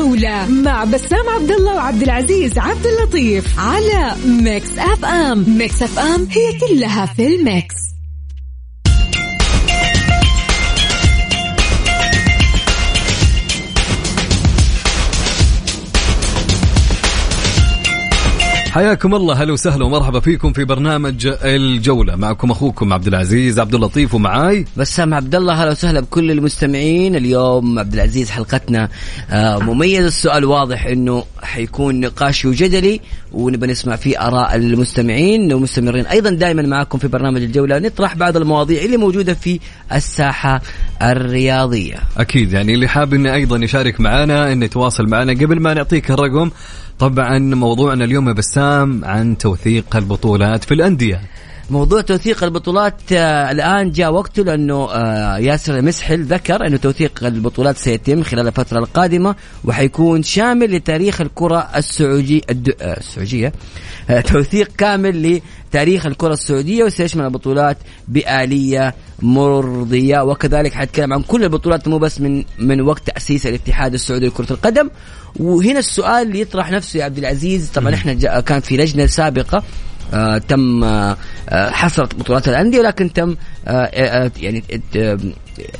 الجولة مع بسام عبد الله وعبد العزيز عبد اللطيف على Mix FM. Mix FM هي كلها في ال mix. حياكم الله. هلا وسهلا ومرحبا فيكم في برنامج الجولة. معكم أخوكم عبد العزيز عبد اللطيف ومعاي. بسام عبد الله هلا وسهلا بكل المستمعين. اليوم عبد العزيز حلقتنا آه، مميز. السؤال واضح إنه حيكون نقاشي وجدلي ونبى نسمع فيه آراء المستمعين ومستمرين أيضا دائما معكم في برنامج الجولة. نطرح بعض المواضيع اللي موجودة في الساحة الرياضية. أكيد. يعني اللي حاب إنه أيضا يشارك معنا إنه يتواصل معنا قبل ما نعطيك الرقم طبعا موضوعنا اليوم يا بسام عن توثيق البطولات في الأندية. موضوع توثيق البطولات آه الآن جاء وقته لأنه آه ياسر مسحل ذكر أنه توثيق البطولات سيتم خلال الفترة القادمة وحيكون شامل لتاريخ الكرة السعودي الد... آه السعودية آه توثيق كامل لتاريخ الكرة السعودية وسيشمل البطولات بآلية مرضية وكذلك حيتكلم عن كل البطولات مو بس من من وقت تأسيس الاتحاد السعودي لكرة القدم. وهنا السؤال اللي يطرح نفسه يا عبد العزيز. طبعا إحنا كان في لجنة سابقة تم آه آه، حصرت بطولات الأندية ولكن تم آه آه يعني آه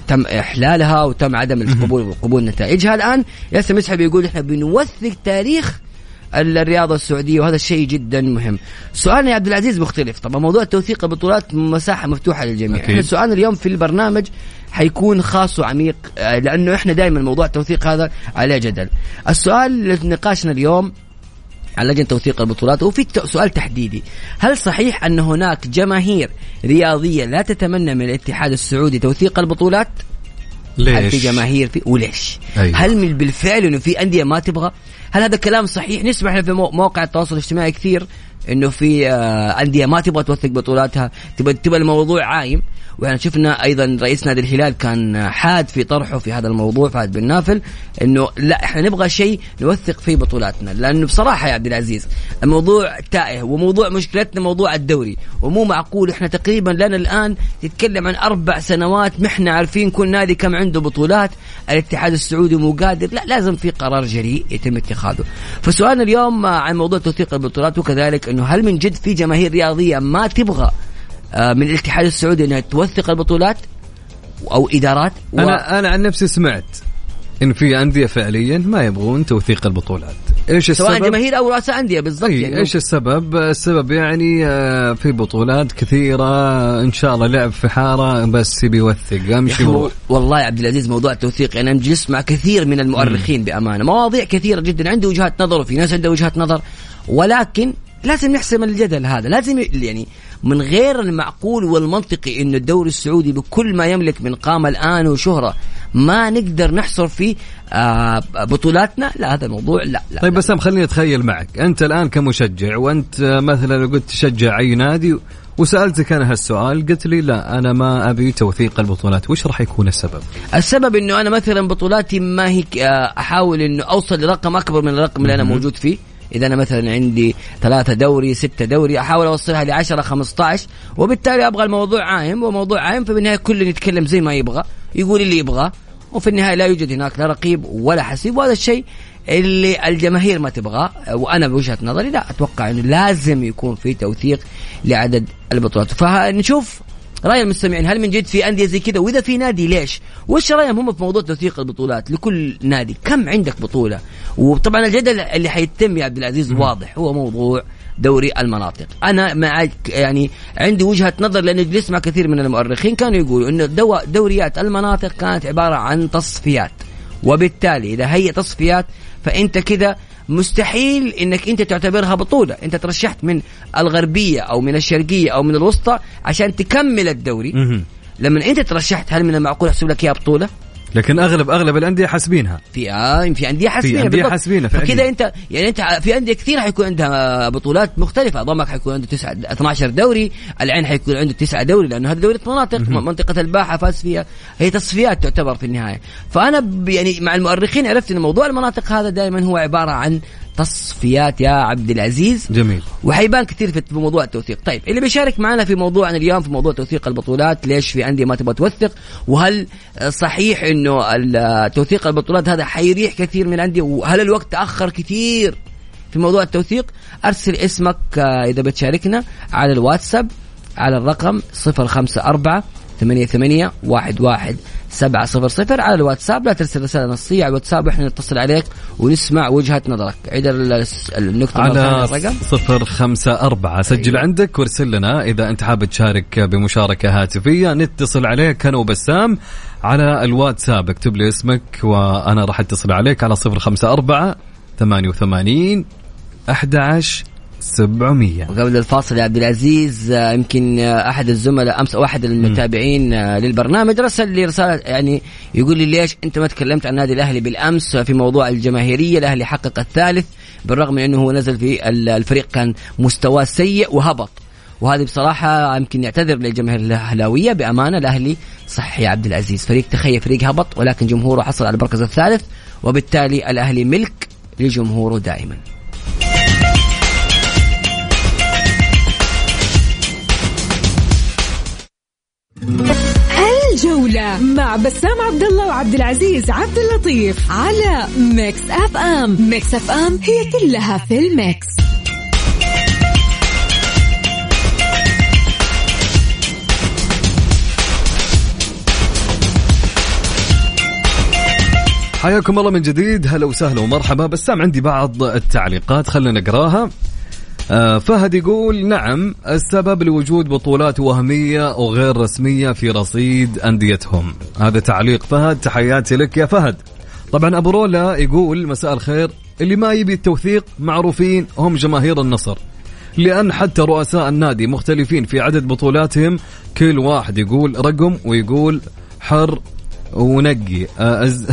تم إحلالها وتم عدم القبول قبول نتائجها الآن ياسر مسحب بيقول إحنا بنوثق تاريخ الرياضة السعودية وهذا الشيء جدا مهم. سؤالنا يا عبد العزيز مختلف، طبعا موضوع توثيق البطولات مساحة مفتوحة للجميع،. إحنا سؤالنا اليوم في البرنامج حيكون خاص وعميق آه، لأنه إحنا دائما موضوع التوثيق هذا عليه جدل. السؤال نقاشنا اليوم عن لجنة توثيق البطولات. وفي سؤال تحديدي. هل صحيح أن هناك جماهير رياضية لا تتمنى من الاتحاد السعودي توثيق البطولات؟ هل في جماهير في وليش؟ أيوة. هل من بالفعل إنه في أندية ما تبغى؟ هل هذا كلام صحيح؟ نسمع إحنا في مو- مواقع التواصل الاجتماعي كثير. إنه في آه، أندية ما تبغى توثق بطولاتها تبغى تبغى الموضوع عايم. وإحنا شفنا أيضا رئيس نادي الهلال كان حاد في طرحه في هذا الموضوع فهد بن نافل إنه لا إحنا نبغى شيء نوثق فيه بطولاتنا. لأنه بصراحة يا عبد العزيز الموضوع تائه وموضوع مشكلتنا موضوع الدوري. ومو معقول إحنا تقريبا لنا الآن تتكلم عن أربع سنوات ما إحنا عارفين كل نادي كم عنده بطولات. الاتحاد السعودي مو قادر. لا لازم في قرار جريء يتم اتخاذه. فسؤالنا اليوم عن موضوع توثيق البطولات وكذلك إنه هل من جد في جماهير رياضية ما تبغى آه، من الاتحاد السعودي إنها توثق البطولات أو إدارات؟ و... أنا أنا عن نفسي سمعت إن في أندية فعليا ما يبغون توثيق البطولات. إيش السبب؟ سواء جماهير أو رؤساء أندية بالضبط يعني. إيش السبب؟ السبب يعني آه، في بطولات كثيرة إن شاء الله لعب في حارة بس بيوثق أمشي والله يا عبد العزيز موضوع التوثيق يعني أنا جلست مع كثير من المؤرخين بأمانة. مواضيع كثيرة جدا عندي وجهات نظر وفي ناس عندها وجهات نظر ولكن لازم نحسم الجدل هذا لازم يعني من غير المعقول والمنطقي انه الدوري السعودي بكل ما يملك من قامه الآن وشهرة ما نقدر نحصر فيه آه بطولاتنا؟ لا هذا الموضوع لا لا طيب بسام خليني أتخيل معك. أنت الآن كمشجع وأنت مثلا لو قلت تشجع أي نادي وسألتك أنا هالسؤال قلت لي لا أنا ما أبي توثيق البطولات. وش راح يكون السبب؟ السبب إنه أنا مثلا بطولاتي ما هي آه، أحاول إنه أوصل لرقم أكبر من الرقم اللي أنا موجود فيه. إذا أنا مثلا عندي ثلاثة دوري ستة دوري أحاول أوصلها ل 10 15 وبالتالي أبغى الموضوع عايم وموضوع عايم فبالنهايه كل يتكلم زي ما يبغى يقول اللي يبغاه وفي النهاية لا يوجد هناك لا رقيب ولا حسيب وهذا الشيء اللي الجماهير ما تبغاه وأنا بوجهة نظري لا أتوقع إنه لازم يكون في توثيق لعدد البطولات. فنشوف رأي المستمعين هل من جد في أندية زي كذا وإذا في نادي ليش؟ وش رأيهم هم في موضوع توثيق البطولات لكل نادي؟ كم عندك بطولة؟ وطبعا الجدل اللي حيتم يا عبد العزيز واضح هو موضوع دوري المناطق. أنا معك يعني عندي وجهة نظر لاني جلست مع كثير من المؤرخين كانوا يقولوا انه دو دوريات المناطق كانت عبارة عن تصفيات. وبالتالي إذا هي تصفيات فأنت كذا مستحيل إنك أنت تعتبرها بطولة. أنت ترشحت من الغربية أو من الشرقية أو من الوسطى عشان تكمل الدوري. لما أنت ترشحت هل من المعقول أحسب لك إياها بطولة؟ لكن اغلب أغلب الأندية حاسبينها. في آه في أندية حاسبينها أندية بالضبط. حاسبينها فكذا. انت يعني انت في أندية كثير حيكون عندها بطولات مختلفة. ضمك حيكون عنده 9 12 دوري. العين حيكون عنده 9 دوري لأنه هذه دوره مناطق منطقة الباحة فاز فيها. هي تصفيات تعتبر في النهاية. فأنا يعني مع المؤرخين عرفت إن موضوع المناطق هذا دائما هو عبارة عن تصفيات يا عبد العزيز. جميل. وحيبان كثير في موضوع التوثيق. طيب اللي بيشارك معنا في موضوعنا اليوم في موضوع توثيق البطولات ليش في أندية ما تبغى توثق؟ وهل صحيح إنه توثيق البطولات هذا حيريح كثير من الأندية وهل الوقت تأخر كثير في موضوع التوثيق؟ أرسل اسمك آه، إذا بتشاركنا على الواتساب على الرقم 054 ثمانية ثمانية واحد واحد سبعة صفر صفر على الواتساب. لا ترسل رسالة نصية على الواتساب وإحنا نتصل عليك ونسمع وجهة نظرك. عيد النكتة على صفر خمسة أربعة. سجل أيوة. عندك وارسل لنا. إذا أنت حاب تشارك بمشاركة هاتفية نتصل عليك أنا وبسام على الواتساب. اكتب لي اسمك وأنا راح أتصل عليك على صفر خمسة أربعة ثمانية وثمانين أحد عشر 700 وقبل الفاصل يا عبد العزيز آه، يمكن آه، أحد الزملاء أمس أو أحد المتابعين آه، للبرنامج رسل لي رسالة يعني يقول لي ليش أنت ما تكلمت عن النادي الأهلي بالأمس في موضوع الجماهيرية؟ الأهلي حقق الثالث بالرغم من أنه هو نزل في الفريق كان مستواه سيء وهبط. وهذه بصراحة يمكن يعتذر للجماهير الأهلاوية بأمانة الأهلي صح يا عبد العزيز فريق تخيل فريق هبط ولكن جمهوره حصل على المركز الثالث وبالتالي الأهلي ملك لجمهوره دائما. الجولة مع بسام عبد الله وعبد العزيز عبد اللطيف على Mix FM، Mix FM هي كلها في ال mix. حياكم الله من جديد هلا وسهلا ومرحبا. بسام عندي بعض التعليقات خلينا نقراها. فهد يقول نعم السبب لوجود بطولات وهمية وغير رسمية في رصيد أنديتهم. هذا تعليق فهد. تحياتي لك يا فهد. طبعا أبو رولا يقول مساء الخير اللي ما يبي التوثيق معروفين هم جماهير النصر. لأن حتى رؤساء النادي مختلفين في عدد بطولاتهم كل واحد يقول رقم ويقول حر ونقي. آه، أز...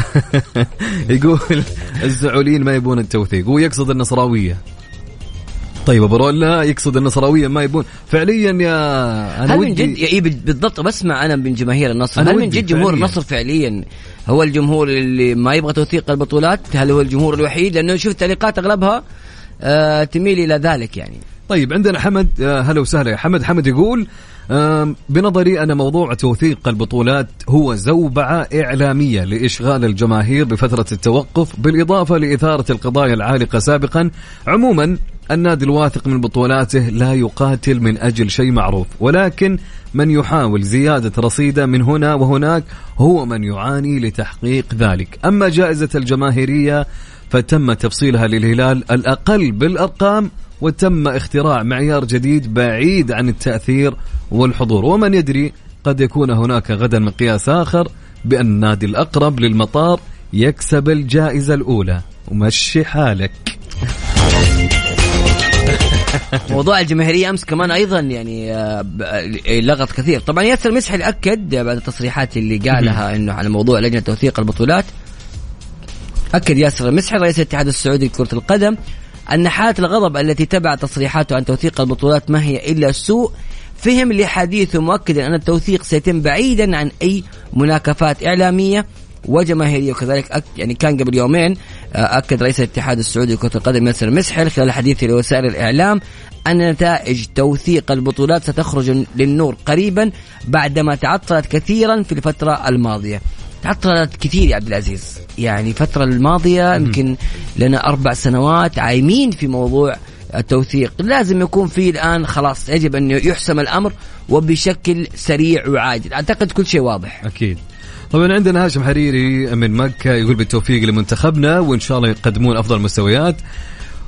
يقول الزعولين ما يبون التوثيق ويقصد النصراوية. طيب أبو رولا يقصد النصراويه ما يبون. فعليا يا أنا هل من جد اي بالضبط بسمع أنا من جماهير النصر. هل من جد جمهور فعلياً. النصر فعليا هو الجمهور اللي ما يبغى توثيق البطولات؟ هل هو الجمهور الوحيد؟ لأنه شفت تعليقات أغلبها آه تميل إلى ذلك يعني. طيب عندنا حمد آه هلا وسهلا. يا حمد حمد يقول بنظري أن موضوع توثيق البطولات هو زوبعة إعلامية لإشغال الجماهير بفترة التوقف بالإضافة لإثارة القضايا العالقة سابقا. عموما النادي الواثق من بطولاته لا يقاتل من أجل شيء معروف ولكن من يحاول زيادة رصيده من هنا وهناك هو من يعاني لتحقيق ذلك. أما جائزة الجماهيرية فتم تفصيلها للهلال الأقل بالأرقام وتم اختراع معيار جديد بعيد عن التأثير والحضور. ومن يدري قد يكون هناك غدا مقياس آخر بأن النادي الأقرب للمطار يكسب الجائزة الأولى. ومشي حالك. موضوع الجماهيرية أمس كمان أيضا يعني آه، لغط كثير. طبعا ياسر مسحل أكد بعد التصريحات اللي قالها أنه على موضوع لجنة توثيق البطولات. أكد ياسر المسحل رئيس الاتحاد السعودي لكرة القدم أن حالة الغضب التي تبع تصريحاته عن توثيق البطولات ما هي إلا سوء. فهم لحديثه مؤكدا أن التوثيق سيتم بعيدا عن أي مناكفات إعلامية وجماهيرية. وكذلك يعني كان قبل يومين أكد رئيس الاتحاد السعودي لكرة القدم ياسر مسحل خلال حديثه لوسائل الإعلام أن نتائج توثيق البطولات ستخرج للنور قريبا بعدما تعطلت كثيرا في الفترة الماضية. تعطلت كثير يا عبد العزيز. يعني الفترة الماضية يمكن لنا أربع سنوات عايمين في موضوع التوثيق. لازم يكون في الآن خلاص يجب أن يحسم الأمر وبشكل سريع وعاجل. أعتقد كل شيء واضح. أكيد. طبعا عندنا هاشم حريري من مكة يقول بالتوفيق لمنتخبنا وإن شاء الله يقدمون أفضل مستويات.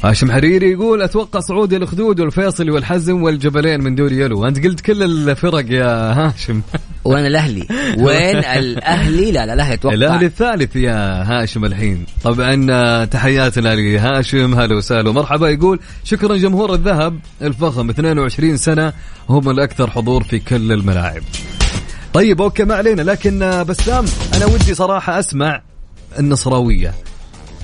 هاشم حريري يقول أتوقع صعود الخدود والفيصلي والحزم والجبلين من دوري يلو. أنت قلت كل الفرق يا هاشم. وين الأهلي؟ وين الأهلي؟ لا لا الاهلي أتوقع الأهلي الثالث يا هاشم الحين. طبعا تحياتنا لهاشم. هلا وسهلا. ومرحبا يقول شكرا جمهور الذهب الفخم. 22 سنة هم الأكثر حضور في كل الملاعب. طيب أوكي ما علينا. لكن بسام أنا ودي صراحة أسمع النصراوية.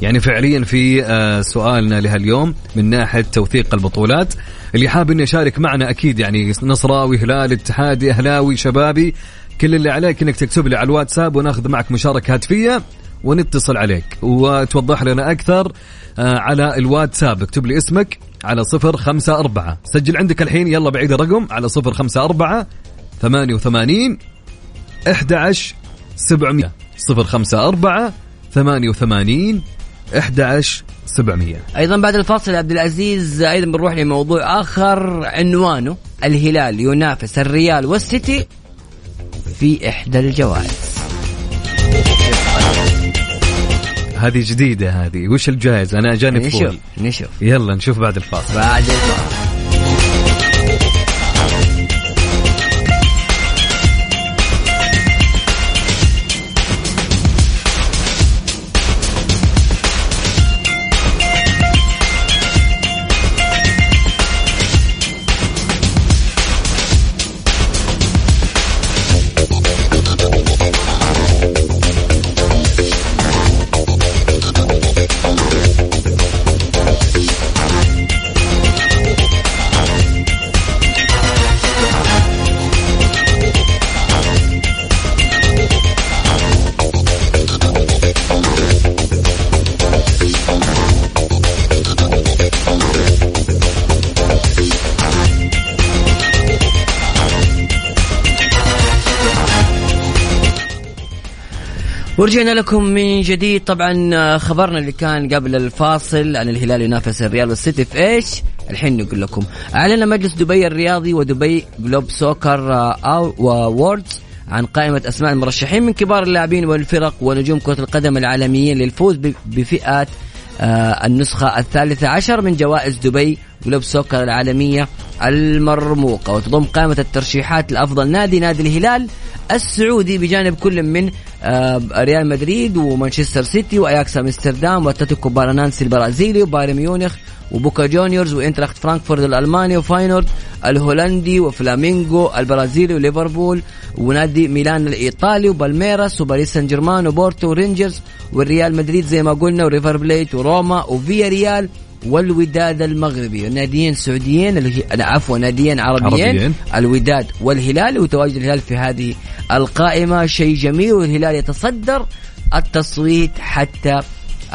يعني فعليا في آه، سؤالنا لهاليوم من ناحية توثيق البطولات. اللي حاب إنه يشارك معنا أكيد يعني نصراوي هلال اتحادي أهلاوي شبابي كل اللي عليك إنك تكتب لي على الواتساب وناخذ معك مشاركة هاتفية ونتصل عليك. وتوضح لنا أكثر آه، على الواتساب. اكتب لي اسمك على صفر خمسة أربعة. سجل عندك الحين يلا بعيد الرقم على صفر خمسة أربعة ثمانية وثمانين أحد عشر سبعمية. صفر خمسة أربعة ثمانية وثمانين أحد عشر سبعمية. أيضا بعد الفاصل عبد العزيز أيضا بنروح لموضوع آخر عنوانه الهلال ينافس الريال والسيتي في إحدى الجوائز. هذه جديدة هذه. وش الجائزة؟ أنا جاني نشوف نشوف. يلا نشوف بعد الفاصل. بعد الفاصل. ورجعنا لكم من جديد طبعا آه، خبرنا اللي كان قبل الفاصل عن الهلال ينافس الريال والسيتي في إيش؟ الحين نقول لكم أعلن مجلس دبي الرياضي ودبي Globe Soccer آه، Awards عن قائمة أسماء المرشحين من كبار اللاعبين والفرق ونجوم كرة القدم العالميين للفوز ب- بفئات آه، النسخة الثالثة عشر من جوائز دبي Globe Soccer العالمية المرموقة وتضم قائمة الترشيحات لأفضل نادي نادي الهلال السعودي بجانب كل من آه، ريال مدريد ومانشستر سيتي وأياكس أمستردام وأتلتيكو باراناينسي البرازيلي وبايرن ميونخ وبوكا جونيورز وأينتراخت فرانكفورت الألماني وفاينورد الهولندي وفلامينغو البرازيلي وليفربول ونادي ميلان الإيطالي وبالميراس وباريس سان جيرمان وبورتو ورينجرز والريال مدريد زي ما قلنا وريفر بليت وروما وفيا ريال والوداد المغربي. ناديين سعوديين اللي هي لا، عفوا ناديين عربيين, عربيين. الوداد والهلال وتواجد الهلال في هذه القائمة. شيء جميل والهلال يتصدر التصويت حتى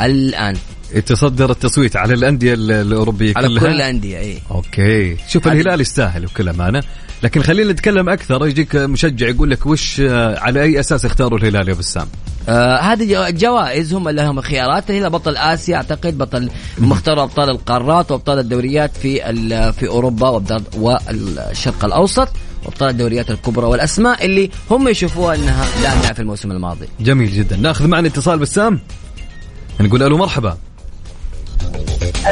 الآن. يتصدر التصويت على الأندية ال- الأوروبية على كلها؟ كل الأندية إيه. okay. شوف هذه- الهلال يستاهل بكل أمانة. لكن خلينا نتكلم أكثر. يجيك مشجع يقول لك وش آه، على أي أساس اختاروا الهلال يا بسام؟ آه هذه جو- جوائز هم اللي هم خيارات الهلال بطل آسيا أعتقد بطل مختار أبطال القارات وأبطال الدوريات في ال- في أوروبا والشرق الأوسط وأبطال الدوريات الكبرى والأسماء اللي هم يشوفوها إنها لامعة في الموسم الماضي. جميل جدا. نأخذ معنا اتصال بسام نقول ألو مرحبا.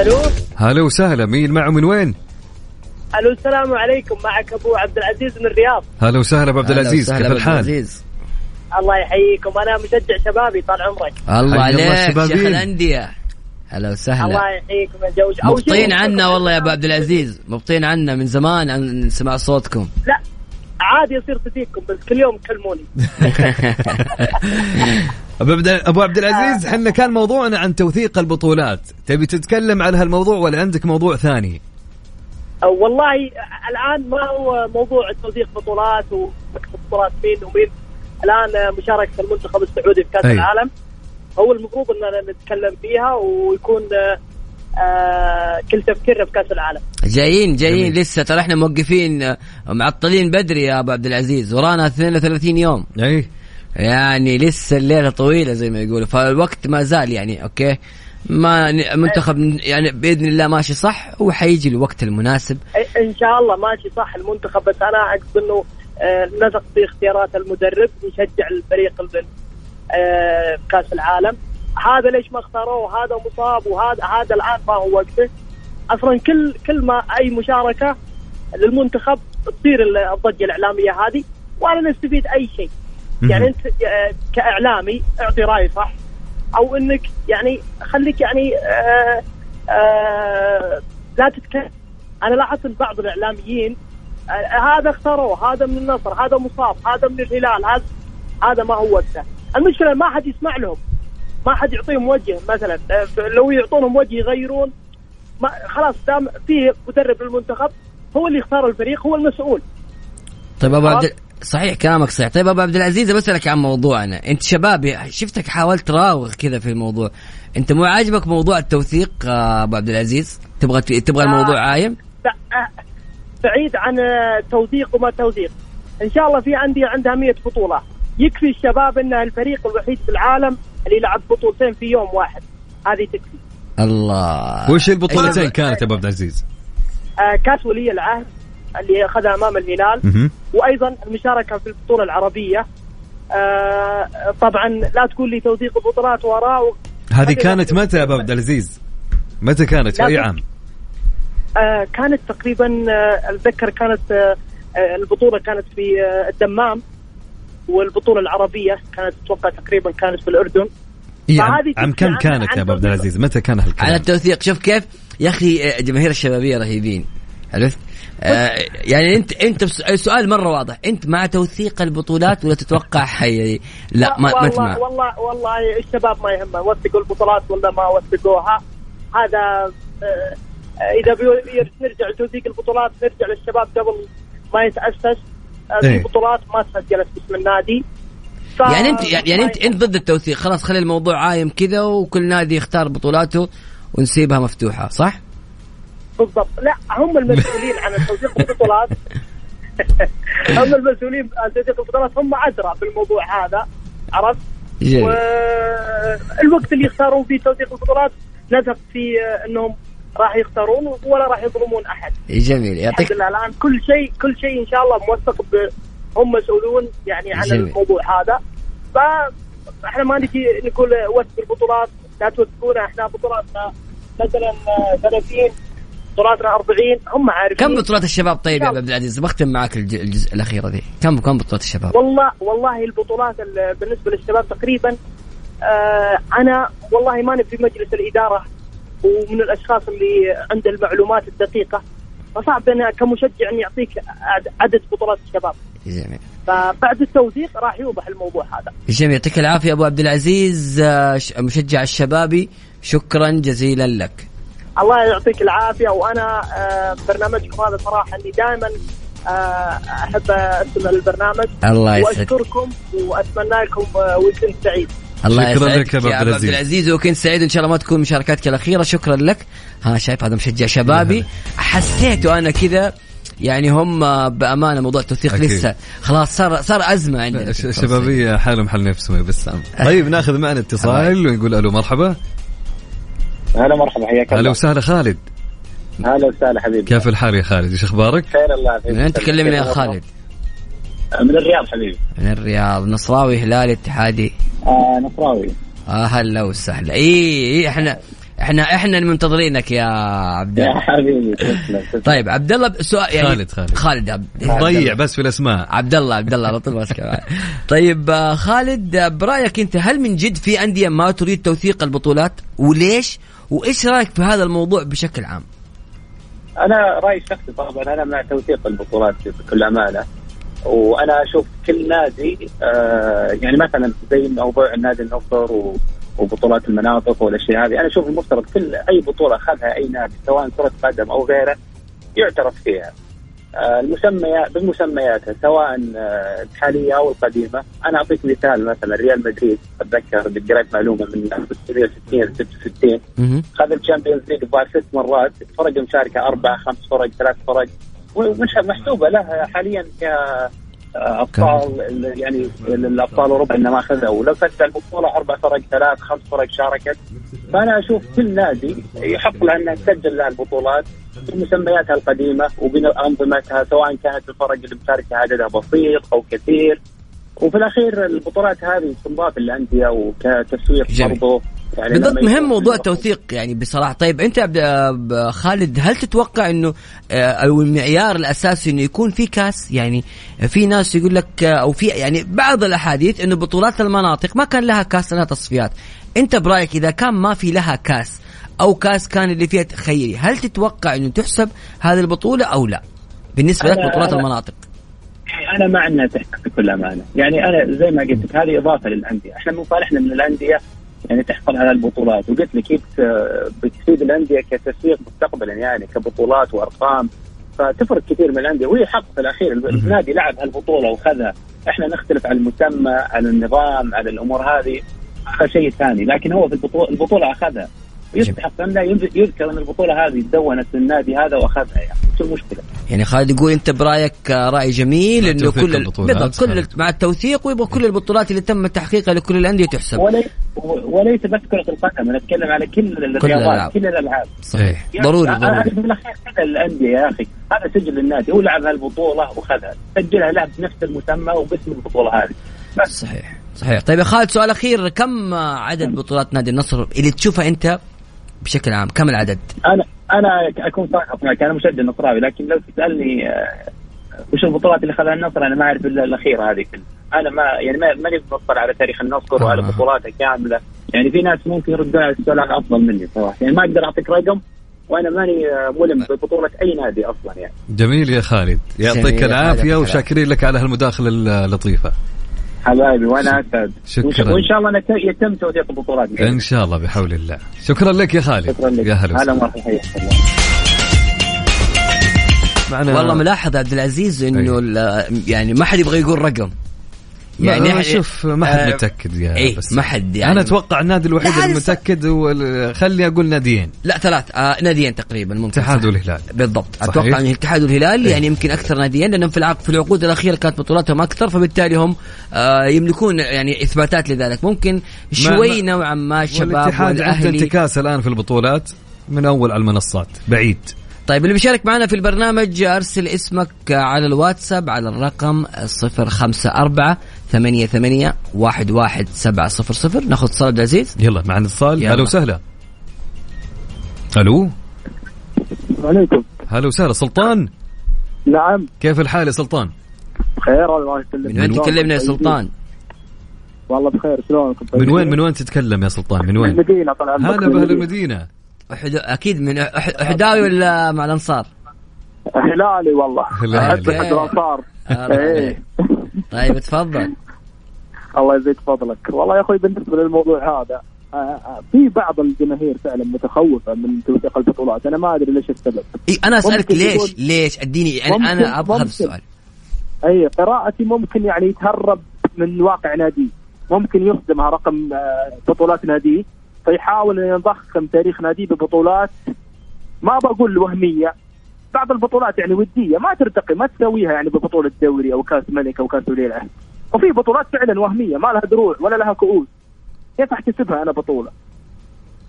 ألو. هلا وسهلا. مين معه من وين؟ ألو السلام عليكم. معك أبو عبد العزيز من الرياض. هلا وسهلا أبو عبد العزيز. كيف الحال؟ العزيز. الله يحييكم. أنا مشجع شبابي طال عمرك. الله عليك شيخ. الأندية. هلا وسهلا. الله يحييكم يا مبطين عنا والله يا أبو عبد العزيز. مبطين عنا من زمان عن سماع صوتكم. لا عادي يصير تفيكم بس كل يوم تكلموني. أبو عبد أبو عبد العزيز إحنا كان موضوعنا عن توثيق البطولات. تبي تتكلم عن هالموضوع ولا عندك موضوع ثاني؟ أو والله الآن ما هو موضوع توثيق بطولات ومكسب بطولات مين ومين. الآن مشاركة المنتخب السعودي في كأس أي. العالم. هو المفروض إننا نتكلم فيها ويكون آه كل تفكيرنا في كأس العالم. جايين جايين جميل. لسه ترى إحنا موقفين آه، معطلين بدري يا أبو عبد العزيز. ورانا 32 يوم. أي. يعني لسه الليلة طويلة زي ما يقولوا. فالوقت ما زال يعني أوكي؟ ما منتخب يعني بإذن الله ماشي صح وحيجي الوقت المناسب. إن شاء الله ماشي صح المنتخب. بس أنا أقصد إنه آه، نثق في اختيارات المدرب نشجع الفريق ال- آه، كأس العالم. هذا ليش ما اختاروه؟ هذا مصاب وهذا هذا الآن ما هو وقته. أصلا كل كل ما أي مشاركة للمنتخب تصير الضجة الإعلامية هذه ولا نستفيد أي شيء. يعني أنت آه، كإعلامي اعطي رأي صح؟ أو إنك يعني خليك يعني آه آه لا تتكلم. أنا لاحظت إن بعض الإعلاميين آه هذا اختاروه هذا من النصر هذا مصاب هذا من الهلال هذا هذا ما هو وقته. المشكلة ما حد يسمع لهم. ما حد يعطيهم وجه مثلا. آه، لو يعطونهم وجه يغيرون ما خلاص دام فيه مدرب للمنتخب هو اللي يختار الفريق هو المسؤول. طيب أبو عبد صحيح كلامك صحيح. طيب أبو عبد العزيز بسالك عن موضوعنا. أنت شبابي شفتك حاولت تراوغ كذا في الموضوع. أنت مو عاجبك موضوع التوثيق آه، أبو عبد العزيز؟ تبغى تبغى الموضوع عايم؟ لا، آه، بعيد عن توثيق وما توثيق. إن شاء الله في عندي عندها 100 بطولة. يكفي الشباب انها الفريق الوحيد في العالم اللي يلعب بطولتين في يوم واحد. هذه تكفي. الله. وش البطولتين أيوة. كانت يا أبو عبد العزيز؟ آه، كاس ولي العهد اللي أخذها أمام الهلال. وأيضا المشاركة في البطولة العربية. آه، طبعا لا تقول لي توثيق البطولات وراء هذه كانت متى يا أبو عبد العزيز؟ متى كانت؟ في أي عام؟ آه، كانت تقريبا آه، أتذكر كانت آه، البطولة كانت في الدمام والبطولة العربية كانت أتوقع تقريبا كانت في الأردن إيه، عام تحكي كم كانت يا ابو عبد. العزيز؟ متى كان على هالكلام؟ التوثيق شوف كيف يا أخي جماهير الشبابية رهيبين عرفت؟ آه يعني أنت أنت بس- سؤال مرة واضح أنت مع توثيق البطولات ولا تتوقع حي لا ما ما والله مع والله والله الشباب ما يهمه وثقوا البطولات ولا ما وثقوها هذا إذا بي- نرجع لتوثيق البطولات نرجع للشباب قبل ما يتاسس آه، إيه. في بطولات ما تسجلت باسم النادي. ف- يعني انت يعني انت أنت ضد التوثيق. خلاص خلي الموضوع عايم كذا وكل نادي يختار بطولاته ونسيبها مفتوحة صح؟ بالضبط. لا هم المسؤولين عن توثيق البطولات. هم المسؤولين عن توثيق البطولات. هم أدرى بالموضوع هذا عرفت؟ والوقت اللي يختارون فيه توثيق البطولات نثق في آه، إنهم راح يختارون ولا راح يظلمون أحد. جميل. يعطيك الحمد لله. الآن كل شيء كل شيء إن شاء الله موثق هم مسؤولون يعني عن جميل. الموضوع هذا. فاحنا ما نجي نقول وثق البطولات لا توثقونا. إحنا بطولاتنا مثلا آه، 30 بطولاتنا 40 هم عارفين. كم بطولات الشباب طيب يا عبد العزيز؟ بختم معك الج- الجزء الاخيره دي كم كم بطولات الشباب؟ والله والله البطولات ال- بالنسبة للشباب تقريبا آه أنا والله ماني في مجلس الإدارة ومن الأشخاص اللي عنده المعلومات الدقيقة فصعب أنا كمشجع أني أعطيك عد- عدد بطولات الشباب. جميل فبعد التوثيق راح يوضح الموضوع هذا. جميل يعطيك العافية أبو عبد العزيز آه، مشجع الشبابي شكرا جزيلا لك. الله يعطيك العافية وأنا آه برنامجكم هذا صراحة أني دائما آه أحب استمع للبرنامج الله يسعدك. وأشكركم وأتمنى لكم ويكند سعيد. الله شكراً يسعدك لك يا عبد العزيز. العزيز. وكنت سعيد إن شاء الله ما تكون مشاركاتك الأخيرة. شكرا لك. ها شايف هذا مشجع شبابي. حسيته أنا كذا يعني هم بأمانة موضوع التوثيق أكيد. لسه. خلاص صار صار أزمة عندنا شبابية حال محل نفسهم يا بسام طيب ناخذ معنا اتصال ونقول ألو مرحبا. هلا مرحبا حياك أهلا الله. وسهلا خالد. هلا وسهلا حبيبي. كيف الحال يا خالد؟ إيش أخبارك؟ خير الله يعافيك. أنت تكلمنا يا خالد. من الرياض حبيبي من الرياض نصراوي هلالي اتحادي آه نصراوي آه هلا وسهلا إي إي إحنا إحنا إحنا منتظرينك يا عبد يا الله حبيبي تسلم تسلم. طيب عبد الله سؤال يعني خالد- خالد. خالد عبد ضيع بس في الأسماء عبد الله عبد الله على طول ماسك. طيب آه، خالد برأيك أنت هل من جد في أندية ما تريد توثيق البطولات وليش؟ وإيش رأيك في هذا الموضوع بشكل عام؟ أنا رأيي الشخصي طبعا أنا مع توثيق البطولات بكل أمانة وأنا أشوف كل نادي آه يعني مثلا زي موضوع النادي النصر و- وبطولات المناطق والأشياء هذه أنا أشوف المفترض كل أي بطولة أخذها أي نادي سواء كرة قدم أو غيره يعترف فيها. آه، المسميات بمسمياتها سواء آه، الحالية أو القديمة. أنا أعطيك مثال مثلا ريال مدريد أتذكر قريت معلومة من 1960 66 مهم. خذ ال Champions League الظاهر ست مرات فرق المشاركه أربع خمس فرق ثلاث فرق. ومش محسوبة له حاليا ك أبطال ال- يعني الأبطال أوروبا انه ما اخذها ولو فتح البطولة أربع فرق ثلاث خمس فرق شاركت. فأنا أشوف كل نادي يحق له انه تسجل له البطولات بمسمياتها القديمة وبانظمتها سواء كانت الفرق اللي مشاركه عددها بسيط أو كثير. وفي الأخير البطولات هذه تنضاف للانديه وكتسويق. برضه يعني بالضبط مهم موضوع التوثيق يعني بصراحة. طيب أنت عبد خالد هل تتوقع إنه آه، أو المعيار الأساسي إنه يكون في كاس؟ يعني في ناس يقول لك آه، أو في يعني بعض الأحاديث إنه بطولات المناطق ما كان لها كاس لها تصفيات. أنت برأيك إذا كان ما في لها كاس أو كاس كان اللي فيها تخيري هل تتوقع إنه تحسب هذه البطولة أو لا؟ بالنسبة لك بطولات أنا- المناطق. أنا مع انها تحقق بكل أمانة، يعني أنا زي ما قلت لك هذه إضافة للأندية، إحنا من صالحنا من الأندية يعني تحصل على البطولات، وقلت لك هي بت- بتفيد الأندية كتسويق مستقبلا يعني كبطولات وأرقام. فتفرق كثير من الأندية. وهي حق في الأخير النادي لعب هالبطولة وخذها إحنا نختلف على المسمى على النظام على الأمور هذه هذا شيء ثاني. لكن هو في البطوله البطولة أخذها. يستحق ان لا يذكر إن البطولة هذه تدونت النادي هذا وأخذها يعني. شو المشكلة؟ يعني خالد يقول أنت برأيك رأي جميل إنه كل البطولات، بالضبط كل. مع التوثيق ويبغى كل البطولات اللي تم تحقيقها لكل الأندية تحسب. وليس وليس بس كرة القدم أنا أتكلم على كل الألعاب. الرياضات كل الألعاب. صحيح. يعني ضروري ضروري. بالاخير كذا الأندية يا أخي. هذا سجل النادي. هو لعب هالبطولة وخذها. سجلها لعب بنفس المسمى وباسم البطولة هذه. بس. صحيح. صحيح. طيب يا خالد سؤال أخير. كم عدد بطولات نادي النصر اللي تشوفها أنت بشكل عام كم العدد؟ أنا أنا أكون صادق معك أنا مشجع نصراوي لكن لو تسألني آه، وش البطولات اللي خذها النصر أنا ما أعرف إلا الأخيرة هذه كلها أنا ما يعني ما ماني مطلع على تاريخ النصر وعلى. بطولاته كاملة يعني في ناس ممكن يردون على السؤال هذا أفضل مني صراحة يعني ما أقدر أعطيك رقم وأنا ماني آه، ملم ببطولة أي نادي أصلا يعني جميل يا خالد يعطيك العافية. وشاكرين لك على هالمداخلة اللطيفة حبايبي وأنا أسعد. شكراً. وإن شاء الله نت- يتم توثيق البطولات. إن شاء الله بحول الله. شكرا لك يا خالد. شكرا لك. يا هلا هلا. مرحبا معنا والله ملاحظ عبد العزيز إنه أي. ال- يعني ما حد يبغى يقول رقم. يعني يعني شوف ما حد آه، متأكد يا إيه بس ما حد يعني أنا أتوقع النادي الوحيد المتأكد هو خلي أقول ناديين لا ثلاث آه ناديين تقريبا ممكن الاتحاد. والهلال بالضبط صحيح. أتوقع ان الاتحاد والهلال إيه. يعني يمكن أكثر ناديين لأنهم في العقد في العقود الأخيرة كانت بطولاتهم أكثر فبالتالي هم آه يملكون يعني إثباتات لذلك ممكن شوي ما- نوعا ما الشباب عنده والأهلي انتكاس الآن في البطولات من أول على المنصات بعيد طيب اللي بيشارك معنا في البرنامج أرسل اسمك على الواتساب على الرقم 054 ثمانية ثمانية واحد واحد سبعة صفر صفر. ناخذ اتصال عبد العزيز. يلا معنا اتصال. هلا وسهلا. ألو؟ عليكم. هلا وسهلا. سلطان؟ نعم. كيف الحال يا سلطان؟ خير الله يسلمك. من وين تكلمنا يا سلطان؟ والله بخير. شلونكم؟ من وين من وين تتكلم يا سلطان؟ من وين؟ المدينة طال عمرك. هلا من بأهل المدينة. أحد... أكيد من أح... أحداوي ولا مع الأنصار؟ هلالي والله. هلالي. احب احد الأنصار. إيه. طيب تفضل. الله يزيد فضلك. والله يا أخوي بالنسبة للموضوع هذا آه، آه، في بعض الجماهير فعلا متخوفة من توثيق البطولات. أنا ما أدري ليش السبب. إيه أنا أسألك ليش؟ ليش؟ أديني يعني أنا أبغى هذا. السؤال. أي قراءتي ممكن يعني يتهرب من واقع ناديه ممكن يخدمها رقم آه، بطولات ناديه فيحاول ان يضخم تاريخ ناديه ببطولات. ما بقول وهمية. بعض البطولات يعني ودية ما ترتقي ما تسويها يعني ببطولة دوري أو كأس ملك أو كأس ولي العهد وفي بطولات فعلا وهمية ما لها دروع ولا لها كؤوس كيف أحتسبها أنا بطولة؟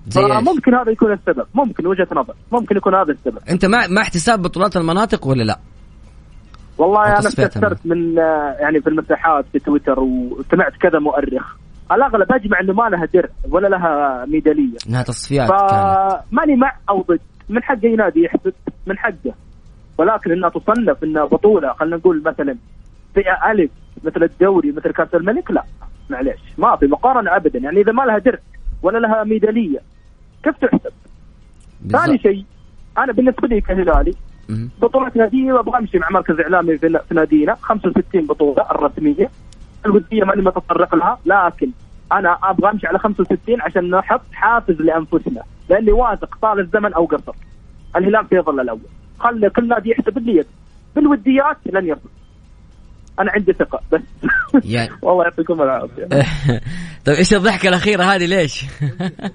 زي إيش؟ فممكن هذا يكون السبب. ممكن وجهة نظر. ممكن يكون هذا السبب. أنت مع مع احتساب بطولات المناطق ولا لا؟ والله أنا استفسرت من آه، يعني في المساحات في تويتر وسمعت كذا مؤرخ. الأغلب أجمع إنه ما لها درع ولا لها ميدالية. إنها تصفيات فماني مع أو ضد. من حق اي نادي يحسب من حقه. ولكن انها تصنف إنها بطولة خلينا نقول مثلا فئة ألف مثل الدوري مثل كأس الملك لا. معليش. ما في مقارنة ابدا. يعني إذا ما لها درع ولا لها ميدالية كيف تحسب؟ ثاني. شيء أنا بالنسبة لي كهلالي مهم. بطولات ناديه أبغى أمشي مع مركز إعلامي في في نادينا 65 بطولة الرسمية. الودية ماني متطرق لها لكن أنا أبغى أمشي على 65 عشان نحط حافز لأنفسنا لاني واثق طال الزمن أو قصر. الهلال سيظل الأول. خلي كل نادي يحسب اللي بالوديات لن يصل. أنا عندي ثقة بس. يعني والله يعطيكم العافية. طيب إيش الضحكة الأخيرة هذه؟ ليش؟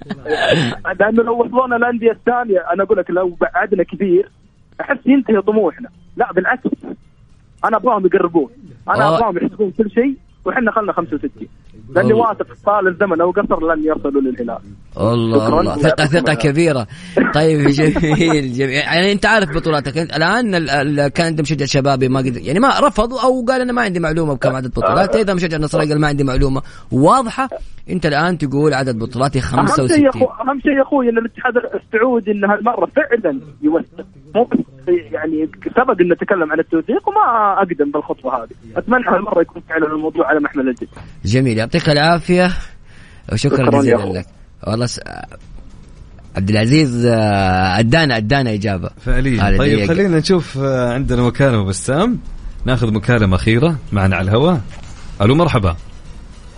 لأنه لو وصلونا الأندية الثانية أنا أقول لك لو بعدنا كثير أحس ينتهي طموحنا. لا بالعكس. أنا أبغاهم يقربون. أنا. أبغاهم يحسبون كل شيء. وحنا خلنا 65 لأني. واثق طال الزمن أو قصر لن يصلوا للهلال. الله. الله. ثقة ثقة كبيرة. طيب جميل جميل. يعني أنت عارف بطولاتك. أنت الآن ال- ال- كان انت مشجع شبابي ما قدر يعني ما رفض أو قال أنا ما عندي معلومة بكم عدد بطولات. إذا مشجع نصراوي قال ما عندي معلومة. واضحة. أنت الآن تقول عدد بطولاتي أهم شيء يا 65 اخو أهم شيء يا أخوي إن الاتحاد السعودي ان هالمره فعلا يوسع. مو يعني سبق إن نتكلم عن التوثيق وما أقدم بالخطوة هذه. أتمنى هالمرة يكون فعلا الموضوع على محمل الجد. جميل. يعطيك العافية. وشكرا جزيلا. لك. والله س... عبد العزيز آه، ادانا أدانا إجابة. فعليا. طيب دقيقة. خلينا نشوف آه، عندنا مكالمة بسام ناخذ مكالمة أخيرة معنا على الهواء. ألو مرحبا.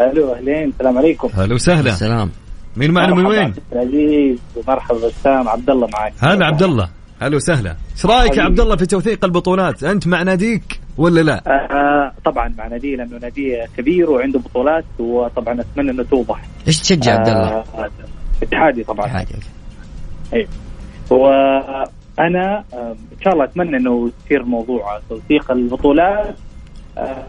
ألو أهلين. السلام عليكم. هلا وسهلا السلام. مين معنا من وين؟ عبد العزيز ومرحبا بسام عبد الله معك. هلا عبد الله. هلا وسهلا. إيش رأيك يا عبد الله في توثيق البطولات؟ أنت مع ناديك ولا لا؟ آه طبعا مع نادي لأنه نادي كبير وعنده بطولات وطبعا أتمنى إنه توضح. إيش تشجع عبد الله؟ آه اتحادي طبعا. اتحادي. اي وأنا آه، إن شاء الله أتمنى إنه يصير موضوع توثيق البطولات. آه،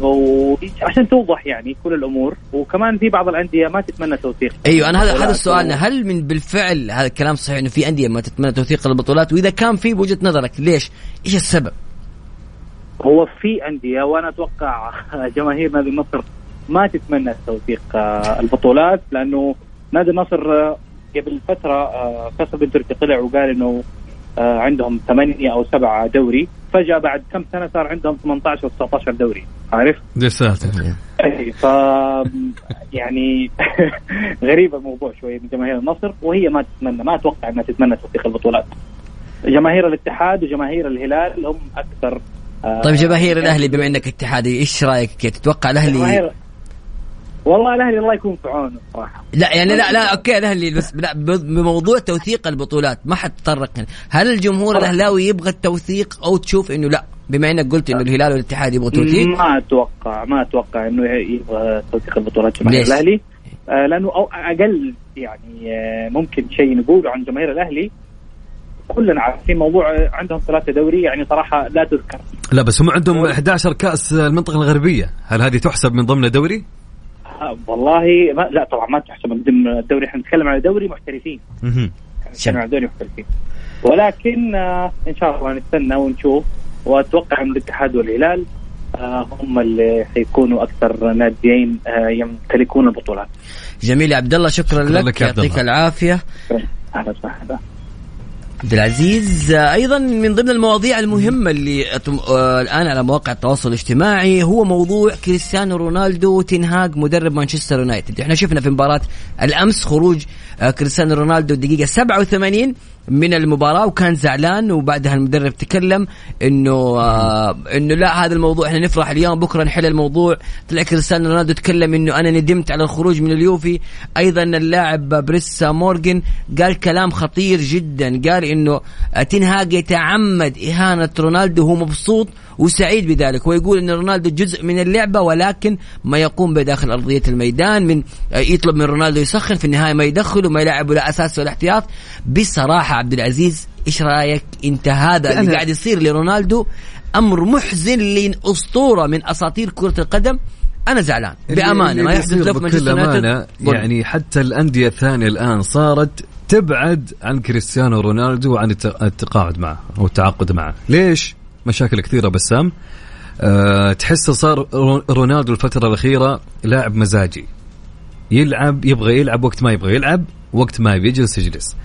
وعشان توضح يعني كل الأمور وكمان في بعض الأندية ما تتمنى توثيق أيوه أنا هذا هذا. سؤالنا هل من بالفعل هذا الكلام صحيح إنه في أندية ما تتمنى توثيق البطولات وإذا كان في بوجهة نظرك ليش؟ إيش السبب؟ هو في أندية وأنا أتوقع جماهير نادي النصر ما تتمنى توثيق آه، البطولات لأنه نادي النصر آه، قبل فترة آه، فيصل بن تركي طلع وقال إنه عندهم ثمانية أو سبعة دوري فجأة بعد كم سنة صار عندهم 18 و 19 دوري عارف؟ يا ساتر اي ف يعني غريب الموضوع شوي من جماهير النصر وهي ما تتمنى ما أتوقع إنها تتمنى توثيق البطولات جماهير الاتحاد وجماهير الهلال هم أكثر آه، طيب جماهير الأهلي بما إنك اتحادي إيش رأيك؟ تتوقع الأهلي جماهير والله الأهلي الله يكون في عونه صراحة. لا يعني لا لا أوكي الأهلي بس لا بموضوع توثيق البطولات ما حتطرق. هنا. هل الجمهور الأهلاوي يبغى التوثيق أو تشوف إنه لا؟ بما إنك قلت إنه الهلال والاتحاد يبغوا توثيق. ما أتوقع ما أتوقع إنه يبغى توثيق البطولات جماهير؟ الأهلي. آه لأنه أو أقل يعني آه ممكن شيء نقوله عن جماهير الأهلي. كلنا عارفين موضوع آه، عندهم ثلاثة دوري يعني صراحة لا تذكر. لا بس هم عندهم 11 كأس المنطقة الغربية. هل هذه تحسب من ضمن الدوري؟ آه، والله ما لا طبعا ما تحسب من ضمن الدوري. إحنا نتكلم عن دوري محترفين. مهم. نتكلم عن دوري محترفين. ولكن آه إن شاء الله نستنى ونشوف. وأتوقع إن الاتحاد والهلال آه هم اللي حيكونوا أكثر ناديين آه يمتلكون البطولات. جميل يا عبد الله شكرا شكراً لك, يعطيك. العافية. أهلا وسهلا. عبد العزيز. أيضا من ضمن المواضيع المهمة اللي آه، الآن على مواقع التواصل الاجتماعي هو موضوع كريستيانو رونالدو وتنهاج مدرب مانشستر يونايتد. إحنا شفنا في مباراة الأمس خروج آه، كريستيانو رونالدو الدقيقه 87 من المباراة وكان زعلان وبعدها المدرب تكلم إنه آه إنه لا هذا الموضوع إحنا نفرح اليوم بكرة نحل الموضوع. طلع كريستيانو رونالدو تكلم إنه أنا ندمت على الخروج من اليوفي. أيضا اللاعب بيرس مورجن قال كلام خطير جدا قال إنه تين هاج يتعمد إهانة رونالدو وهو مبسوط وسعيد بذلك. ويقول إن رونالدو جزء من اللعبة ولكن ما يقوم به داخل أرضية الميدان من آه، يطلب من رونالدو يسخن في النهاية ما يدخل وما يلعب لا أساس ولا احتياط. بصراحة عبد العزيز إيش رأيك؟ أنت هذا اللي قاعد يصير لرونالدو أمر محزن لاسطوره من أساطير كرة القدم. أنا زعلان. بأمانة ما يحدث له في مانشستر يونايتد. يعني حتى الأندية الثانية الآن صارت تبعد عن كريستيانو رونالدو وعن الت- التقاعد معه أو التعاقد معه. ليش؟ مشاكل كثيرة بسام أه تحس صار رو- رونالدو الفترة الأخيرة لاعب مزاجي. يلعب يبغى يلعب وقت ما يبغى يلعب وقت ما يبي يجلس يجلس.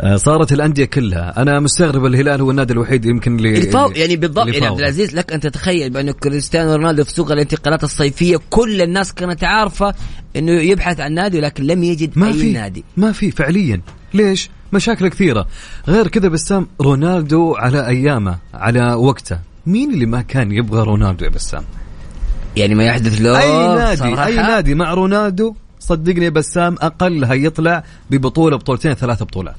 أه صارت الأندية كلها. أنا مستغرب الهلال هو النادي الوحيد يمكن اللي الفاو يعني بالضبط يعني عبد. العزيز لك أن تتخيل بانه كريستيانو رونالدو في سوق الانتقالات الصيفية كل الناس كانت عارفة إنه يبحث عن نادي ولكن لم يجد ما أي في نادي. ما في فعليا. ليش؟ مشاكل كثيرة. غير كذا بسام رونالدو على أيامه على وقته. مين اللي ما كان يبغى رونالدو يا بسام؟ يعني ما يحدث له أي نادي صراحة؟ أي نادي مع رونالدو؟ صدقني يا بسام أقلها يطلع ببطولة بطولتين ثلاثة بطولات.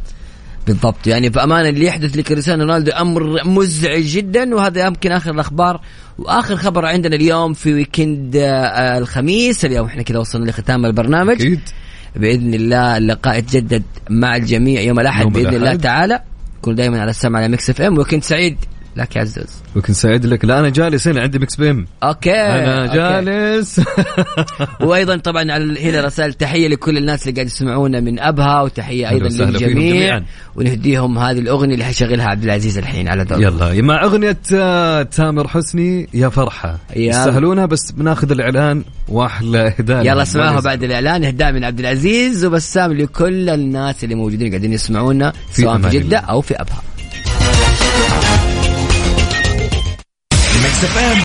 بالضبط. يعني بأمانة اللي يحدث لكريستيانو رونالدو أمر مزعج جدا وهذا يمكن آخر الأخبار. وآخر خبر عندنا اليوم في ويكند آه، الخميس. اليوم إحنا كذا وصلنا لختام البرنامج. أكيد. بإذن الله اللقاء يتجدد مع الجميع يوم الأحد بإذن الله. تعالى كن دائما على السمع على Mix FM وكنت سعيد لك يا عزوز وكنت سعيد لك. لا أنا جالس هنا عندي مكس بيم okay okay. جالس. وأيضا طبعا على هنا رسائل تحية لكل الناس اللي قاعد يسمعونا من أبها وتحية أيضا للجميع. ونهديهم هذه الأغنية اللي حيشغلها عبد العزيز الحين على ذوق. يلا مع أغنية آه، تامر حسني يا يلا. يستاهلونها بس بناخذ الإعلان وأحلى إهداء. يلا اسمعوها بعد الإعلان. إهداء من عبد العزيز وبسام لكل الناس اللي موجودين قاعدين يسمعونا سواء في جدة الله. أو في أبها. ميكس اف ام